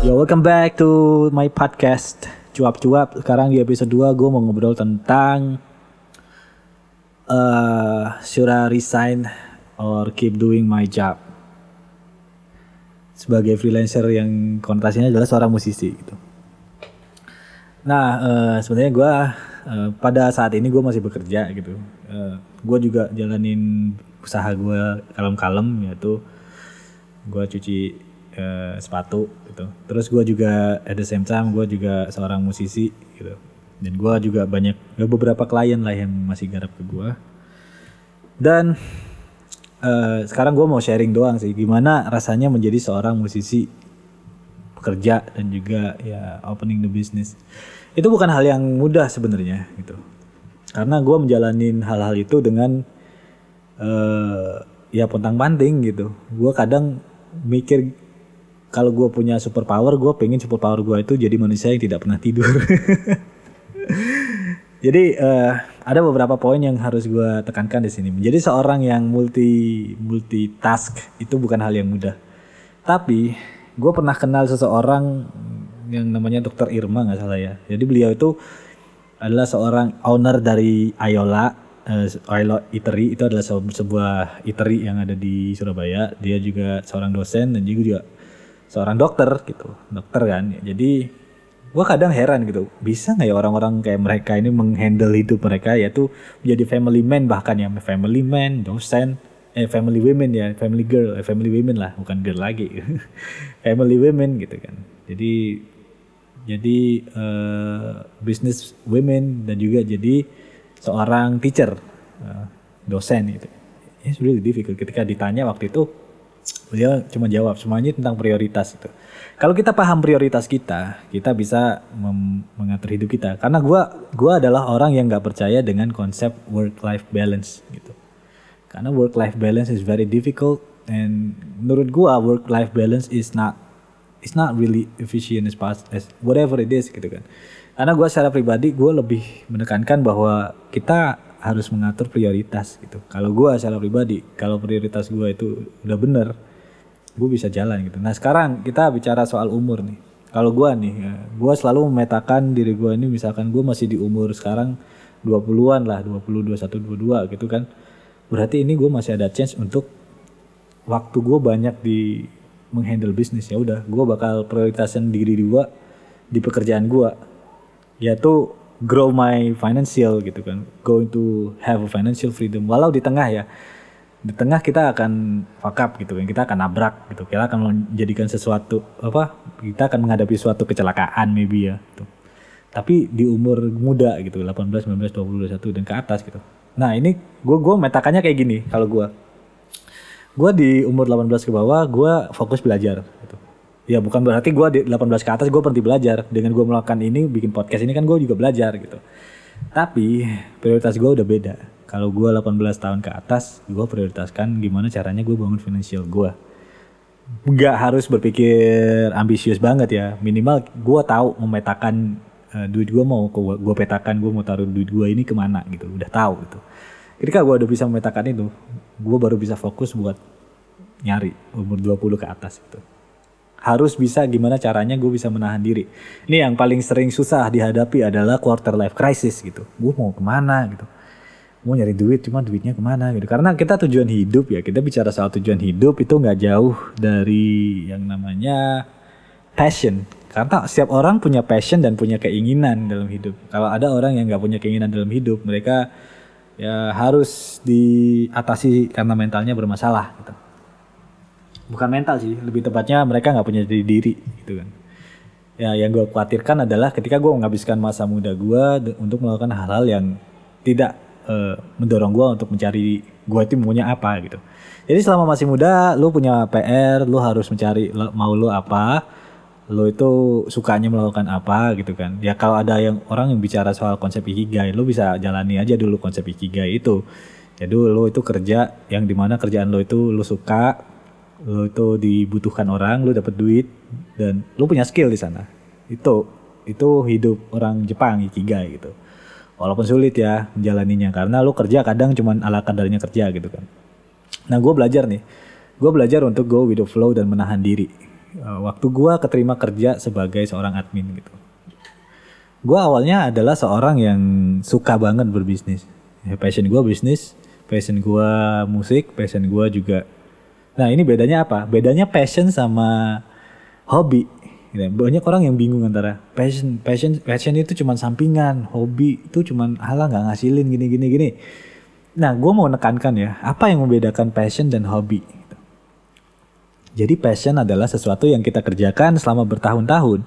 Yo, welcome back to my podcast Cuap-cuap. Sekarang di episode 2 gue mau ngobrol tentang uh, Should I resign or keep doing my job? Sebagai freelancer yang konotasinya adalah seorang musisi gitu. Nah, uh, sebenarnya gue uh, pada saat ini gue masih bekerja gitu. Uh, gue juga jalanin usaha gue kalem-kalem yaitu gue cuci uh, sepatu gitu. Terus gue juga at the same time gue juga seorang musisi gitu. Dan gue juga banyak ya beberapa klien lah yang masih garap ke gue. Dan uh, sekarang gue mau sharing doang sih gimana rasanya menjadi seorang musisi pekerja dan juga ya opening the business. Itu bukan hal yang mudah sebenarnya gitu. Karena gue menjalanin hal-hal itu dengan uh, ya pontang panting gitu. Gue kadang mikir kalau gue punya super power, gue pengen super power gue itu jadi manusia yang tidak pernah tidur. jadi uh, ada beberapa poin yang harus gue tekankan di sini. Menjadi seorang yang multi multitask itu bukan hal yang mudah. Tapi gue pernah kenal seseorang yang namanya Dokter Irma nggak salah ya. Jadi beliau itu adalah seorang owner dari Ayola uh, Ayola Eatery itu adalah sebuah eatery yang ada di Surabaya. Dia juga seorang dosen dan juga seorang dokter gitu dokter kan jadi gue kadang heran gitu bisa nggak ya orang-orang kayak mereka ini menghandle hidup mereka yaitu menjadi family man bahkan ya family man dosen eh family women ya family girl eh, family women lah bukan girl lagi family women gitu kan jadi jadi uh, business women dan juga jadi seorang teacher uh, dosen gitu it's really difficult ketika ditanya waktu itu Beliau cuma jawab semuanya tentang prioritas itu. Kalau kita paham prioritas kita, kita bisa mengatur hidup kita. Karena gue gua adalah orang yang nggak percaya dengan konsep work life balance gitu. Karena work life balance is very difficult and menurut gue work life balance is not it's not really efficient as fast as whatever it is gitu kan. Karena gue secara pribadi gue lebih menekankan bahwa kita harus mengatur prioritas gitu. Kalau gue secara pribadi, kalau prioritas gue itu udah bener, gue bisa jalan gitu. Nah sekarang kita bicara soal umur nih. Kalau gue nih, ya, gue selalu memetakan diri gue ini misalkan gue masih di umur sekarang 20-an lah, 20, 21, 22 gitu kan. Berarti ini gue masih ada chance untuk waktu gue banyak di menghandle bisnis ya udah gue bakal prioritasin diri gue di pekerjaan gue yaitu grow my financial gitu kan. Going to have a financial freedom. Walau di tengah ya. Di tengah kita akan fuck up gitu kan. Kita akan nabrak gitu. Kita akan menjadikan sesuatu apa kita akan menghadapi suatu kecelakaan maybe ya gitu. tapi di umur muda gitu 18 19 20 21 dan ke atas gitu. Nah ini gue gue metakannya kayak gini kalau gue gue di umur 18 ke bawah gue fokus belajar gitu. Ya bukan berarti gue di 18 ke atas gue berhenti belajar. Dengan gue melakukan ini bikin podcast ini kan gue juga belajar gitu. Tapi prioritas gue udah beda. Kalau gue 18 tahun ke atas gue prioritaskan gimana caranya gue bangun finansial gue nggak harus berpikir ambisius banget ya. Minimal gue tahu memetakan uh, duit gue mau gue petakan gue mau taruh duit gue ini ke mana gitu. Udah tahu gitu ketika gue udah bisa memetakan itu. Gue baru bisa fokus buat nyari umur 20 ke atas gitu harus bisa gimana caranya gue bisa menahan diri. Ini yang paling sering susah dihadapi adalah quarter life crisis gitu. Gue mau ke mana gitu. Mau nyari duit cuma duitnya ke mana gitu. Karena kita tujuan hidup ya kita bicara soal tujuan hidup itu nggak jauh dari yang namanya passion. Karena setiap orang punya passion dan punya keinginan dalam hidup. Kalau ada orang yang nggak punya keinginan dalam hidup mereka ya harus diatasi karena mentalnya bermasalah gitu bukan mental sih lebih tepatnya mereka nggak punya diri diri gitu kan ya yang gue khawatirkan adalah ketika gue menghabiskan masa muda gue untuk melakukan hal-hal yang tidak uh, mendorong gue untuk mencari gue itu maunya apa gitu. Jadi selama masih muda, lu punya PR, lu harus mencari mau lu apa, lu itu sukanya melakukan apa gitu kan. Ya kalau ada yang orang yang bicara soal konsep ikigai, lu bisa jalani aja dulu konsep ikigai itu. Jadi lu itu kerja yang di mana kerjaan lu itu lu suka, lu itu dibutuhkan orang, lu dapat duit dan lu punya skill di sana. Itu itu hidup orang Jepang ikigai gitu walaupun sulit ya menjalaninya karena lu kerja kadang cuman ala kadarnya kerja gitu kan nah gue belajar nih gue belajar untuk go with the flow dan menahan diri Eh, waktu gue keterima kerja sebagai seorang admin gitu. Gue awalnya adalah seorang yang suka banget berbisnis. Ya, passion gue bisnis passion gue musik passion gue juga. Nah ini bedanya apa? Bedanya passion sama hobi. Gitu. banyak orang yang bingung antara passion passion passion itu cuma sampingan hobi itu cuma halah nggak ngasilin gini gini gini. Nah gue mau nekankan ya apa yang membedakan passion dan hobi. Jadi passion adalah sesuatu yang kita kerjakan selama bertahun-tahun.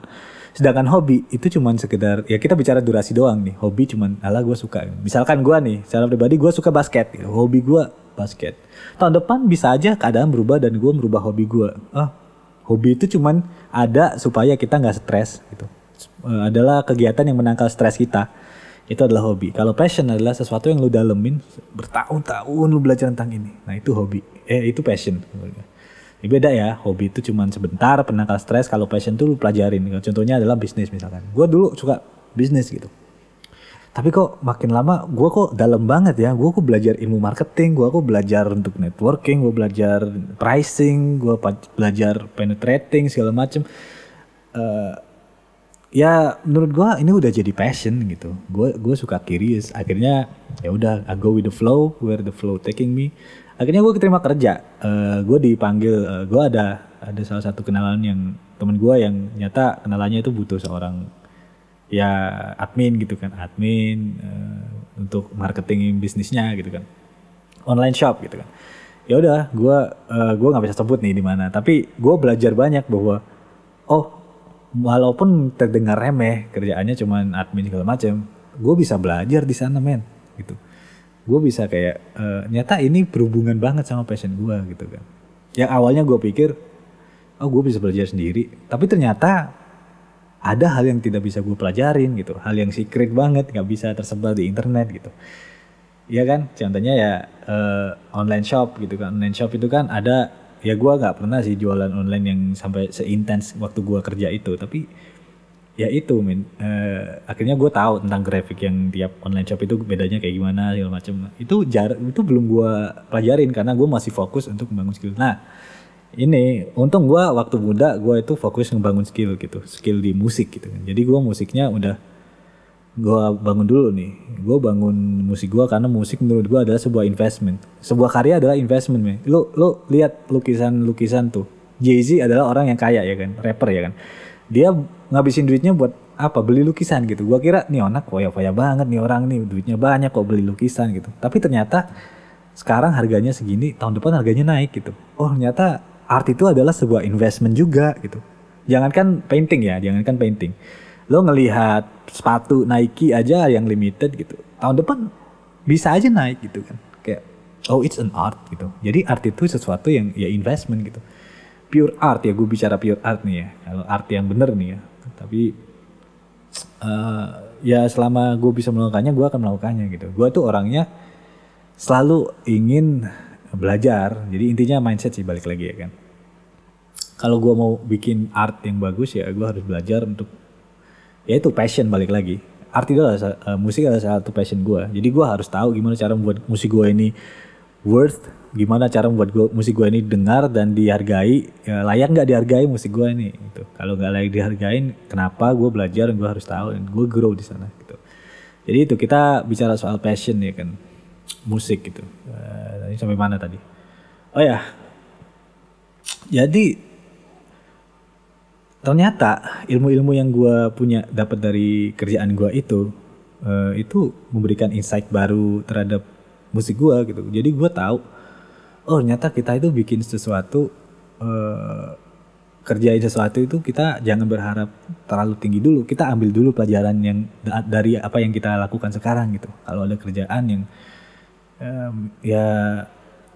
Sedangkan hobi itu cuma sekedar ya kita bicara durasi doang nih. Hobi cuma ala gue suka. Misalkan gue nih secara pribadi gue suka basket gitu. hobi gue basket. Tahun depan bisa aja keadaan berubah dan gue merubah hobi gue ah hobi itu cuman ada supaya kita nggak stres gitu. Uh, adalah kegiatan yang menangkal stres kita. Itu adalah hobi. Kalau passion adalah sesuatu yang lu dalemin bertahun-tahun lu belajar tentang ini. Nah itu hobi. Eh itu passion ini beda ya hobi itu cuman sebentar penangkal stres kalau passion tuh lu pelajarin. Contohnya adalah bisnis misalkan. Gue dulu suka bisnis gitu. Tapi kok makin lama gue kok dalam banget ya. Gue kok belajar ilmu marketing gue kok belajar untuk networking gue belajar pricing gue belajar penetrating segala macem. Uh, ya menurut gue ini udah jadi passion gitu. Gue gue suka curious. Akhirnya ya udah I go with the flow where the flow taking me akhirnya gue keterima kerja. Uh, eh, gue dipanggil uh, eh, gue ada ada salah satu kenalan yang temen gue yang nyata kenalannya itu butuh seorang ya admin gitu kan. Admin uh, untuk marketing bisnisnya gitu kan. Online shop gitu kan. Ya udah gue uh, gue nggak bisa sebut nih di mana. Tapi gue belajar banyak bahwa oh walaupun terdengar remeh kerjaannya cuman admin segala macam gue bisa belajar di sana men gitu gue bisa kayak uh, nyata ini berhubungan banget sama passion gue gitu kan. Yang awalnya gue pikir oh gue bisa belajar sendiri. Tapi ternyata ada hal yang tidak bisa gue pelajarin gitu. Hal yang secret banget nggak bisa tersebar di internet gitu. Iya kan? Contohnya ya uh, online shop gitu kan. Online shop itu kan ada ya gue nggak pernah sih jualan online yang sampai seintens waktu gue kerja itu. Tapi ya itu men uh, akhirnya gue tahu tentang grafik yang tiap online shop itu bedanya kayak gimana segala macam itu jar itu belum gue pelajarin karena gue masih fokus untuk membangun skill. Nah ini untung gue waktu muda gue itu fokus ngebangun skill gitu skill di musik gitu kan. Jadi gue musiknya udah gue bangun dulu nih. Gue bangun musik gue karena musik menurut gue adalah sebuah investment. Sebuah karya adalah investment man. lo lo lihat lukisan lukisan tuh. Jay Z adalah orang yang kaya ya kan? Rapper ya kan dia ngabisin duitnya buat apa beli lukisan gitu gue kira nih anak koya banget nih orang nih duitnya banyak kok beli lukisan gitu tapi ternyata sekarang harganya segini tahun depan harganya naik gitu oh ternyata art itu adalah sebuah investment juga gitu. Jangankan painting ya, jangankan painting. Lo ngelihat sepatu Nike aja yang limited gitu. Tahun depan bisa aja naik gitu kan. Kayak oh it's an art gitu. Jadi art itu sesuatu yang ya investment gitu. Pure art ya, gue bicara pure art nih ya. Kalau art yang bener nih ya. Tapi uh, ya selama gue bisa melakukannya, gue akan melakukannya gitu. Gue tuh orangnya selalu ingin belajar. Jadi intinya mindset sih balik lagi ya kan. Kalau gue mau bikin art yang bagus ya gue harus belajar untuk ya itu passion balik lagi. Art itu adalah uh, musik adalah salah satu passion gue. Jadi gue harus tahu gimana cara membuat musik gue ini worth, gimana cara membuat gua, musik gue ini dengar dan dihargai. Ya, layak nggak dihargai musik gue ini? Gitu. Kalau nggak layak dihargain, kenapa gue belajar dan gue harus tahu dan gue grow di sana. Gitu. Jadi itu kita bicara soal passion ya kan musik gitu. Uh, tadi sampai mana tadi? Oh ya. Jadi ternyata ilmu-ilmu yang gue punya dapat dari kerjaan gue itu uh, itu memberikan insight baru terhadap musik gue gitu. Jadi gue tahu oh ternyata kita itu bikin sesuatu uh, kerjain sesuatu itu kita jangan berharap terlalu tinggi dulu. Kita ambil dulu pelajaran yang dari apa yang kita lakukan sekarang gitu. Kalau ada kerjaan yang um, ya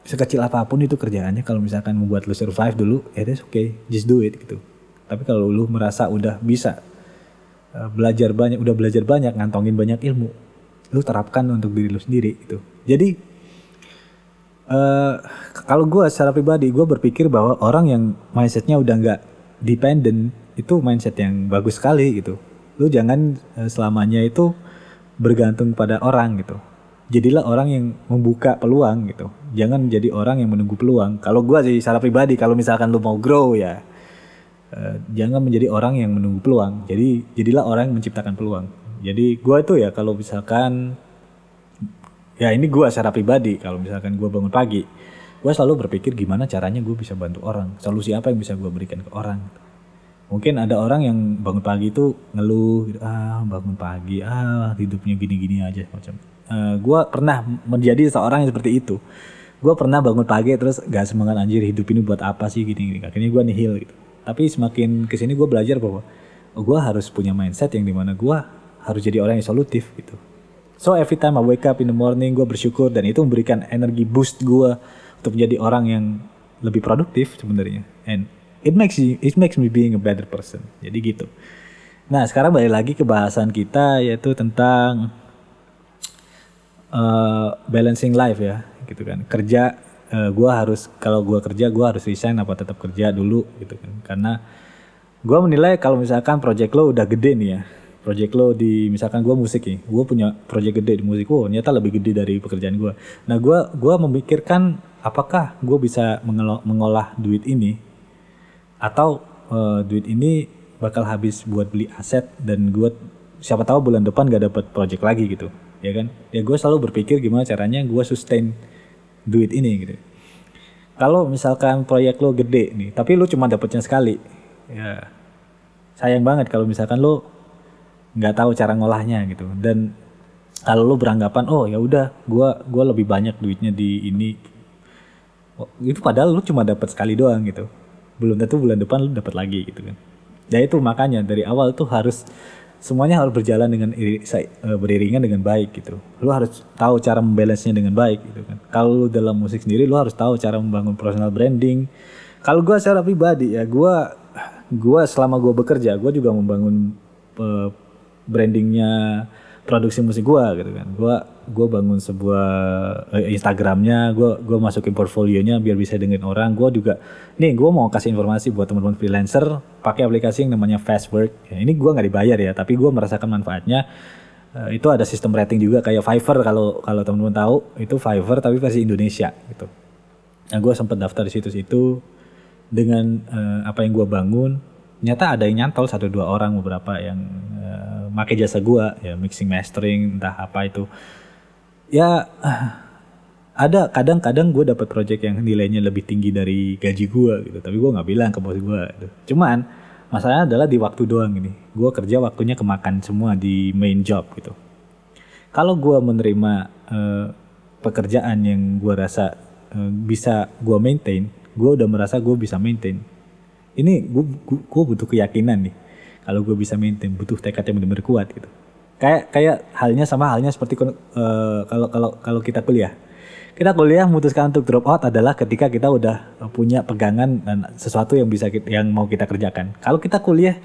sekecil apa pun itu kerjaannya. Kalau misalkan membuat lu survive dulu ya that's okay. Just do it gitu. Tapi kalau lu merasa udah bisa uh, belajar banyak udah belajar banyak ngantongin banyak ilmu lu terapkan untuk diri lu sendiri gitu. Jadi uh, kalau gue secara pribadi gue berpikir bahwa orang yang mindsetnya udah nggak dependent itu mindset yang bagus sekali gitu. Lu jangan uh, selamanya itu bergantung pada orang gitu. Jadilah orang yang membuka peluang gitu. Jangan jadi orang yang menunggu peluang. Kalau gua sih secara pribadi kalau misalkan lu mau grow ya uh, jangan menjadi orang yang menunggu peluang. Jadi jadilah orang yang menciptakan peluang. Jadi gua itu ya kalau misalkan ya ini gua secara pribadi kalau misalkan gua bangun pagi gua selalu berpikir gimana caranya gue bisa bantu orang solusi apa yang bisa gua berikan ke orang. Mungkin ada orang yang bangun pagi itu ngeluh gitu, ah bangun pagi ah hidupnya gini-gini aja macam. Uh, gue pernah menjadi seorang yang seperti itu. Gue pernah bangun pagi terus gak semangat anjir hidup ini buat apa sih? gini, gini. akhirnya gue nihil gitu. Tapi semakin ke sini gue belajar bahwa oh, gue harus punya mindset yang di mana gue harus jadi orang yang solutif gitu so every time I wake up in the morning gue bersyukur dan itu memberikan energi boost gue untuk menjadi orang yang lebih produktif sebenarnya. And it makes you, it makes me being a better person. Jadi gitu. Nah sekarang balik lagi ke bahasan kita yaitu tentang uh, balancing life ya gitu kan. Kerja uh, gue harus kalau gue kerja gue harus resign apa tetap kerja dulu gitu kan. Karena gue menilai kalau misalkan project lo udah gede nih ya project lo di misalkan gue musik nih gue punya project gede di musik oh ternyata lebih gede dari pekerjaan gue nah gue gua memikirkan apakah gue bisa mengolah, mengolah duit ini atau uh, duit ini bakal habis buat beli aset dan gue siapa tahu bulan depan gak dapat project lagi gitu ya kan? Ya gue selalu berpikir gimana caranya gue sustain duit ini gitu. Kalau misalkan proyek lo gede nih tapi lo cuma dapetnya sekali ya sayang banget kalau misalkan lo nggak tahu cara ngolahnya gitu dan kalau lo beranggapan oh ya udah gue gua lebih banyak duitnya di ini oh, itu padahal lo cuma dapat sekali doang gitu belum tentu bulan depan lo dapat lagi gitu kan ya itu makanya dari awal tuh harus semuanya harus berjalan dengan iri, uh, beriringan dengan baik gitu. Lu harus tahu cara membalance-nya dengan baik gitu kan. Kalau lu dalam musik sendiri lu harus tahu cara membangun personal branding. Kalau gua secara pribadi ya gua gua selama gua bekerja gua juga membangun uh, brandingnya produksi musik gua gitu kan. Gua gua bangun sebuah uh, Instagramnya, gua gua masukin portfolionya biar bisa dengan orang. Gua juga nih gua mau kasih informasi buat teman-teman freelancer pakai aplikasi yang namanya Fastwork. Ya, ini gua nggak dibayar ya, tapi gua merasakan manfaatnya. Uh, itu ada sistem rating juga kayak Fiverr kalau kalau teman-teman tahu itu Fiverr tapi versi Indonesia gitu. Nah, gue sempat daftar di situs itu dengan uh, apa yang gue bangun. Nyata ada yang nyantol satu dua orang beberapa yang make jasa gua ya mixing mastering entah apa itu. Ya ada kadang-kadang gue dapat project yang nilainya lebih tinggi dari gaji gue gitu. Tapi gue nggak bilang ke bos gue gitu. cuman masalahnya adalah di waktu doang ini. Gue kerja waktunya kemakan semua di main job gitu. Kalau gue menerima uh, pekerjaan yang gue rasa uh, bisa gue maintain gue udah merasa gue bisa maintain. Ini gue butuh keyakinan nih kalau gue bisa maintain butuh tekad yang benar-benar kuat gitu. Kayak kayak halnya sama halnya seperti uh, kalau kalau kalau kita kuliah. Kita kuliah memutuskan untuk drop out adalah ketika kita udah punya pegangan dan sesuatu yang bisa kita, yang mau kita kerjakan. Kalau kita kuliah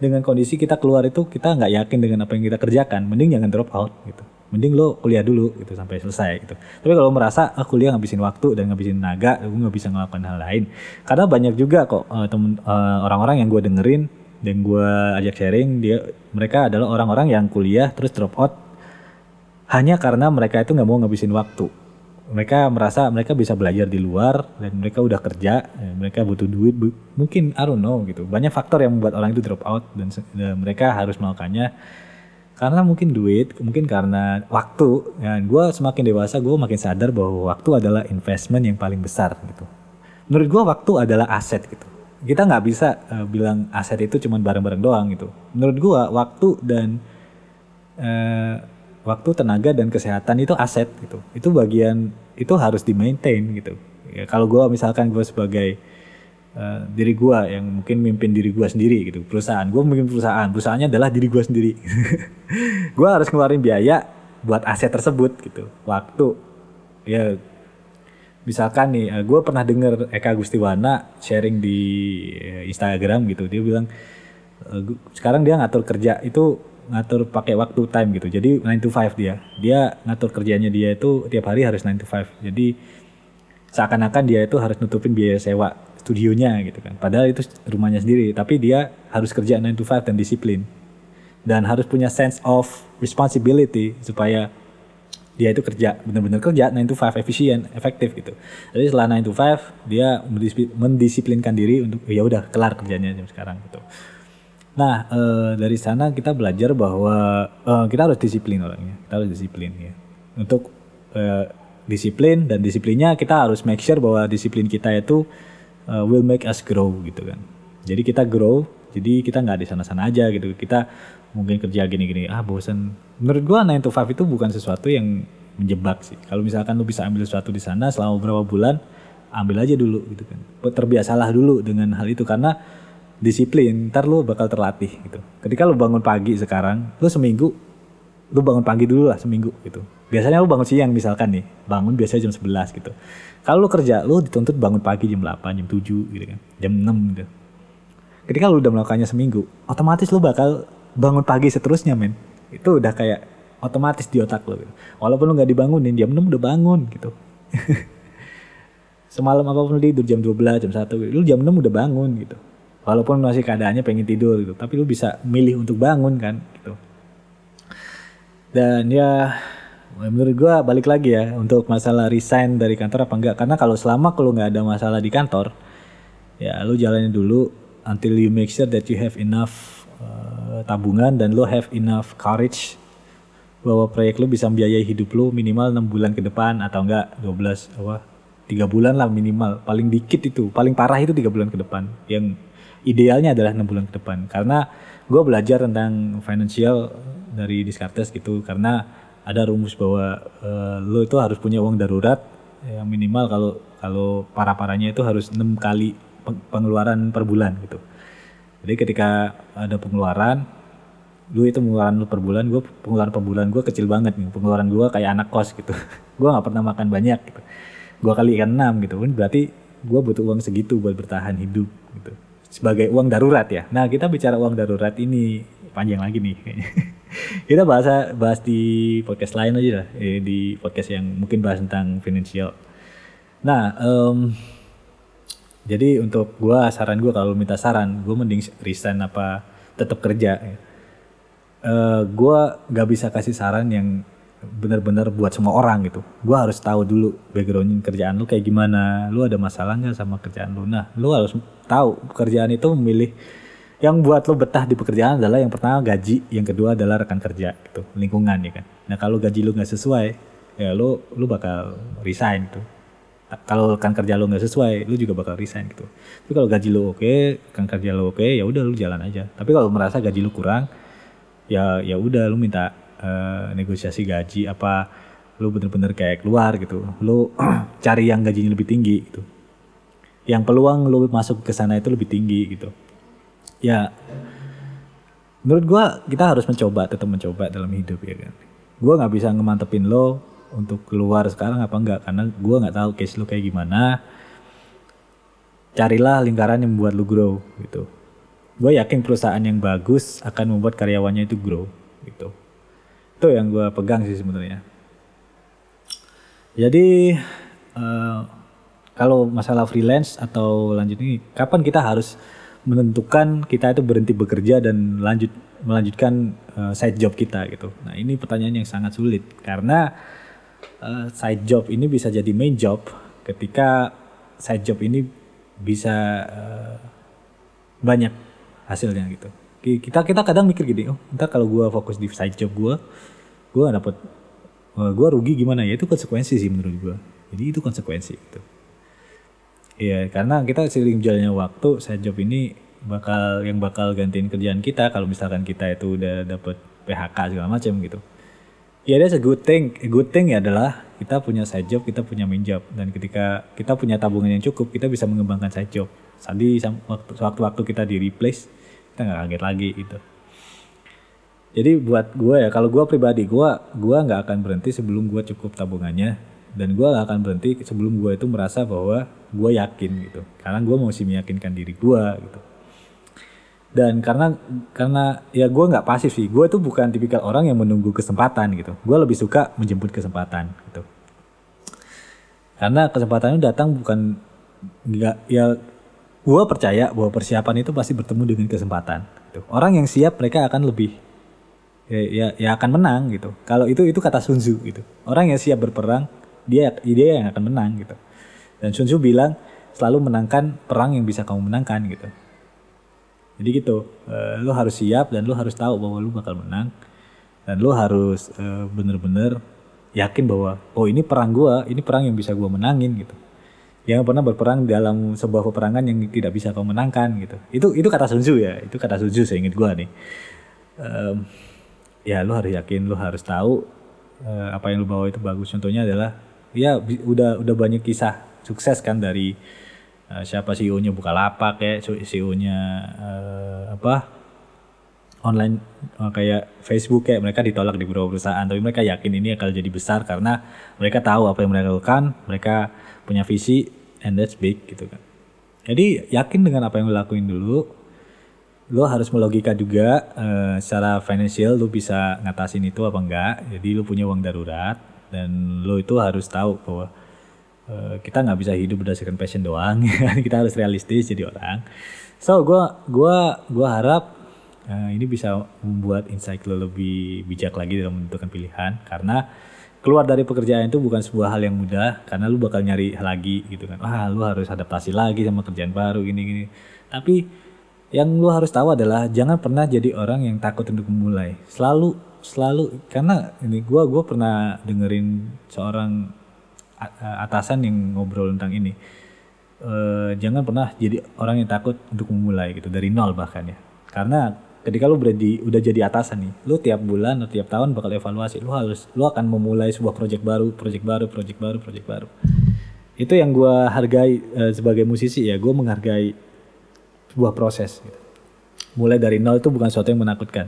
dengan kondisi kita keluar itu kita nggak yakin dengan apa yang kita kerjakan mending jangan drop out gitu. Mending lo kuliah dulu gitu sampai selesai gitu. Tapi kalau merasa ah, kuliah ngabisin waktu dan ngabisin tenaga gue nggak bisa ngelakuin hal lain. Karena banyak juga kok uh, temen uh, orang-orang yang gue dengerin dan gue ajak sharing dia mereka adalah orang-orang yang kuliah terus drop out hanya karena mereka itu nggak mau ngabisin waktu. Mereka merasa mereka bisa belajar di luar dan mereka udah kerja mereka butuh duit bu mungkin I don't know gitu. Banyak faktor yang membuat orang itu drop out dan, dan mereka harus melakukannya karena mungkin duit mungkin karena waktu. Ya gue semakin dewasa gue makin sadar bahwa waktu adalah investment yang paling besar gitu. Menurut gue waktu adalah aset gitu kita nggak bisa uh, bilang aset itu cuma barang-barang doang gitu. Menurut gua waktu dan uh, waktu tenaga dan kesehatan itu aset gitu. Itu bagian itu harus di maintain gitu. Ya, kalau gua misalkan gua sebagai uh, diri gua yang mungkin mimpin diri gua sendiri gitu, perusahaan. Gua memimpin perusahaan, perusahaannya adalah diri gua sendiri. gua harus ngeluarin biaya buat aset tersebut gitu. Waktu ya misalkan nih uh, eh, gue pernah denger Eka Gustiwana sharing di uh, Instagram gitu. Dia bilang uh, sekarang dia ngatur kerja itu ngatur pakai waktu time gitu. Jadi 9 to 5 dia. Dia ngatur kerjanya dia itu tiap hari harus 9 to 5 jadi seakan-akan dia itu harus nutupin biaya sewa studionya gitu kan. Padahal itu rumahnya sendiri tapi dia harus kerja 9 to 5 dan disiplin. Dan harus punya sense of responsibility supaya dia itu kerja benar-benar kerja 9 to 5 efisien efektif gitu. Jadi setelah 9 to 5 dia mendisiplinkan diri untuk ya udah kelar kerjanya jam sekarang gitu. Nah e, dari sana kita belajar bahwa e, kita harus disiplin orangnya kita harus disiplin ya. Untuk e, disiplin dan disiplinnya kita harus make sure bahwa disiplin kita itu uh, will make us grow gitu kan. Jadi kita grow jadi kita nggak di sana-sana aja gitu. Kita mungkin kerja gini-gini. Ah bosan menurut gua 9 to 5 itu bukan sesuatu yang menjebak sih. Kalau misalkan lu bisa ambil sesuatu di sana selama beberapa bulan ambil aja dulu gitu kan. Terbiasalah dulu dengan hal itu karena disiplin ntar lu bakal terlatih gitu. Ketika lu bangun pagi sekarang lu seminggu lu bangun pagi dulu lah seminggu gitu. Biasanya lu bangun siang misalkan nih bangun biasanya jam 11 gitu. Kalau lu kerja lu dituntut bangun pagi jam 8 jam 7 gitu kan. Jam 6 gitu. Ketika lu udah melakukannya seminggu otomatis lu bakal bangun pagi seterusnya men. Itu udah kayak otomatis di otak lo gitu. walaupun lo nggak dibangunin jam 6 udah bangun gitu. Semalam apa pun lu tidur jam 12 jam 1 gitu. lu jam 6 udah bangun gitu. Walaupun masih keadaannya pengen tidur gitu. Tapi lu bisa milih untuk bangun kan gitu. Dan ya menurut gue balik lagi ya untuk masalah resign dari kantor apa enggak. Karena kalau selama kalau nggak ada masalah di kantor ya lu jalanin dulu until you make sure that you have enough uh, tabungan dan lo have enough courage bahwa proyek lo bisa membiayai hidup lo minimal enam bulan ke depan atau enggak 12 apa tiga bulan lah minimal. Paling dikit itu paling parah itu tiga bulan ke depan. Yang idealnya adalah enam bulan ke depan. Karena gue belajar tentang financial dari Descartes gitu. Karena ada rumus bahwa uh, lo itu harus punya uang darurat yang minimal kalau kalau para paranya itu harus enam kali pengeluaran per bulan gitu jadi ketika ada pengeluaran lu itu pengeluaran lu per bulan gue pengeluaran per bulan gue kecil banget nih. Pengeluaran gue kayak anak kos gitu. Gue nggak pernah makan banyak gitu. Gue kali ikan enam gitu. Kan berarti gue butuh uang segitu buat bertahan hidup gitu. Sebagai uang darurat ya. Nah kita bicara uang darurat ini panjang lagi nih kayaknya. Kita bahas bahas di podcast lain aja lah eh, di podcast yang mungkin bahas tentang financial. Nah um, jadi untuk gue saran gue kalau minta saran gue mending resign apa tetap kerja uh, eh, gue gak bisa kasih saran yang benar-benar buat semua orang gitu gue harus tahu dulu background kerjaan lu kayak gimana lu ada masalah nggak sama kerjaan lu nah lu harus tahu pekerjaan itu memilih yang buat lo betah di pekerjaan adalah yang pertama gaji, yang kedua adalah rekan kerja gitu, lingkungan ya kan. Nah kalau gaji lu nggak sesuai, ya lo lu bakal resign gitu. Kalau rekan kerja lo nggak sesuai, lu juga bakal resign gitu. Tapi kalau gaji lu oke, rekan kerja lo oke, ya udah lu jalan aja. Tapi kalau merasa gaji lu kurang, ya ya udah lu minta uh, negosiasi gaji apa lu bener-bener kayak keluar gitu. Lu cari yang gajinya lebih tinggi gitu. Yang peluang lu masuk ke sana itu lebih tinggi gitu ya menurut gue kita harus mencoba tetap mencoba dalam hidup ya kan gue nggak bisa ngemantepin lo untuk keluar sekarang apa enggak? Karena gue nggak tahu case lo kayak gimana. Carilah lingkaran yang membuat lo grow gitu. Gue yakin perusahaan yang bagus akan membuat karyawannya itu grow gitu. Itu yang gue pegang sih sebenarnya. Jadi uh, kalau masalah freelance atau lanjut ini kapan kita harus menentukan kita itu berhenti bekerja dan lanjut melanjutkan uh, side job kita gitu. Nah ini pertanyaan yang sangat sulit. Karena uh, side job ini bisa jadi main job ketika side job ini bisa uh, banyak hasilnya gitu. Kita kita kadang mikir gini, oh ntar kalau gue fokus di side job gue, gue dapet, uh, gue rugi gimana ya itu konsekuensi sih menurut gue. Jadi itu konsekuensi gitu. Iya, karena kita sering jalannya waktu, saya job ini bakal yang bakal gantiin kerjaan kita kalau misalkan kita itu udah dapet PHK segala macam gitu. Ya, that's a good thing. A good thing ya adalah kita punya side job, kita punya main job dan ketika kita punya tabungan yang cukup, kita bisa mengembangkan side job. Tadi waktu-waktu kita di replace, kita nggak kaget lagi gitu. Jadi buat gue ya, kalau gue pribadi, gue gua nggak akan berhenti sebelum gue cukup tabungannya dan gue gak akan berhenti sebelum gue itu merasa bahwa gue yakin gitu karena gue masih meyakinkan diri gue gitu dan karena karena ya gue nggak pasif sih gue itu bukan tipikal orang yang menunggu kesempatan gitu gue lebih suka menjemput kesempatan gitu karena kesempatan itu datang bukan nggak ya gue percaya bahwa persiapan itu pasti bertemu dengan kesempatan gitu. orang yang siap mereka akan lebih ya, ya, ya akan menang gitu. Kalau itu itu kata Sun Tzu gitu. Orang yang siap berperang dia dia yang akan menang gitu. Dan Sun Tzu bilang selalu menangkan perang yang bisa kamu menangkan gitu. Jadi gitu, uh, lu harus siap dan lu harus tahu bahwa lu bakal menang dan lu harus uh, bener-bener yakin bahwa oh ini perang gua, ini perang yang bisa gua menangin gitu. Jangan pernah berperang dalam sebuah peperangan yang tidak bisa kau menangkan gitu. Itu itu kata Sun ya, itu kata Sun Tzu saya ingat gua nih. Um, ya lu harus yakin, lu harus tahu uh, apa yang lu bawa itu bagus. Contohnya adalah ya udah udah banyak kisah sukses kan dari uh, siapa CEO-nya Bukalapak kayak CEO-nya uh, apa? Online uh, kayak Facebook kayak mereka ditolak di beberapa perusahaan tapi mereka yakin ini akan jadi besar karena mereka tahu apa yang mereka lakukan mereka punya visi and that's big gitu kan. Jadi yakin dengan apa yang lo lakuin dulu lo harus melogika juga uh, secara financial lo bisa ngatasin itu apa enggak. Jadi lo punya uang darurat dan lo itu harus tahu bahwa kita nggak bisa hidup berdasarkan passion doang kita harus realistis jadi orang. So gue gua gua harap uh, ini bisa membuat insight lo lebih bijak lagi dalam menentukan pilihan. Karena keluar dari pekerjaan itu bukan sebuah hal yang mudah karena lu bakal nyari lagi gitu kan. Wah lu harus adaptasi lagi sama kerjaan baru gini gini. Tapi yang lu harus tahu adalah jangan pernah jadi orang yang takut untuk memulai. Selalu selalu karena ini gua gua pernah dengerin seorang atasan yang ngobrol tentang ini e, jangan pernah jadi orang yang takut untuk memulai gitu dari nol bahkan ya. Karena ketika lu berada udah jadi atasan nih lu tiap bulan atau tiap tahun bakal evaluasi lu harus lu akan memulai sebuah proyek baru proyek baru proyek baru proyek baru. Itu yang gue hargai uh, sebagai musisi ya gue menghargai sebuah proses gitu. mulai dari nol itu bukan sesuatu yang menakutkan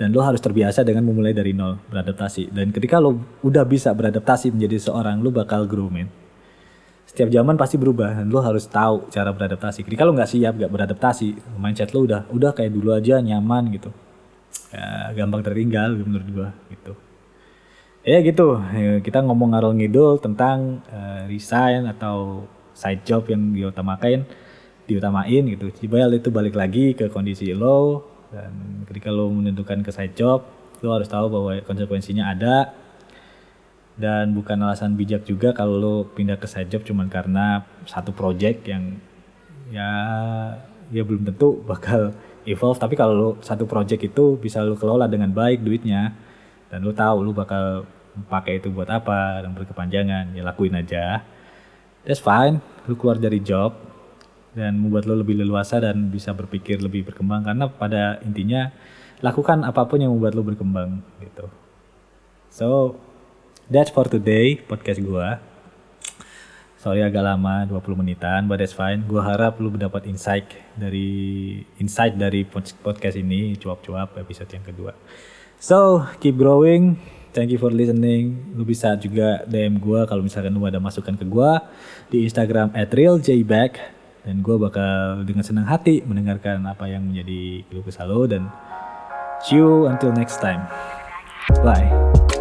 dan lo harus terbiasa dengan memulai dari nol beradaptasi dan ketika lo udah bisa beradaptasi menjadi seorang lo bakal grow man setiap zaman pasti berubah dan lo harus tahu cara beradaptasi. Jadi kalau nggak siap nggak beradaptasi, mindset lo udah udah kayak dulu aja nyaman gitu, ya, gampang tertinggal menurut gua gitu. Ya gitu, ya, kita ngomong ngarol ngidul tentang uh, resign atau side job yang diutamakan, diutamain gitu. Coba itu balik lagi ke kondisi lo dan ketika lo menentukan ke side job, lo harus tahu bahwa konsekuensinya ada. Dan bukan alasan bijak juga kalau lo pindah ke side job cuman karena satu project yang ya ya belum tentu bakal evolve. Tapi kalau lo satu project itu bisa lo kelola dengan baik duitnya dan lo tahu lo bakal pakai itu buat apa dan berkepanjangan ya lakuin aja. That's fine. Lo keluar dari job dan membuat lo lebih leluasa dan bisa berpikir lebih berkembang karena pada intinya lakukan apa pun yang membuat lo berkembang gitu so That's for today podcast gua. Sorry agak lama 20 menitan but that's fine. Gua harap lu mendapat insight dari insight dari podcast ini cuap-cuap episode yang kedua. So, keep growing. Thank you for listening. Lu bisa juga DM gua kalau misalkan lu ada masukan ke gua di Instagram @realjback dan gua bakal dengan senang hati mendengarkan apa yang menjadi keluh kesah lo dan see you until next time. Bye.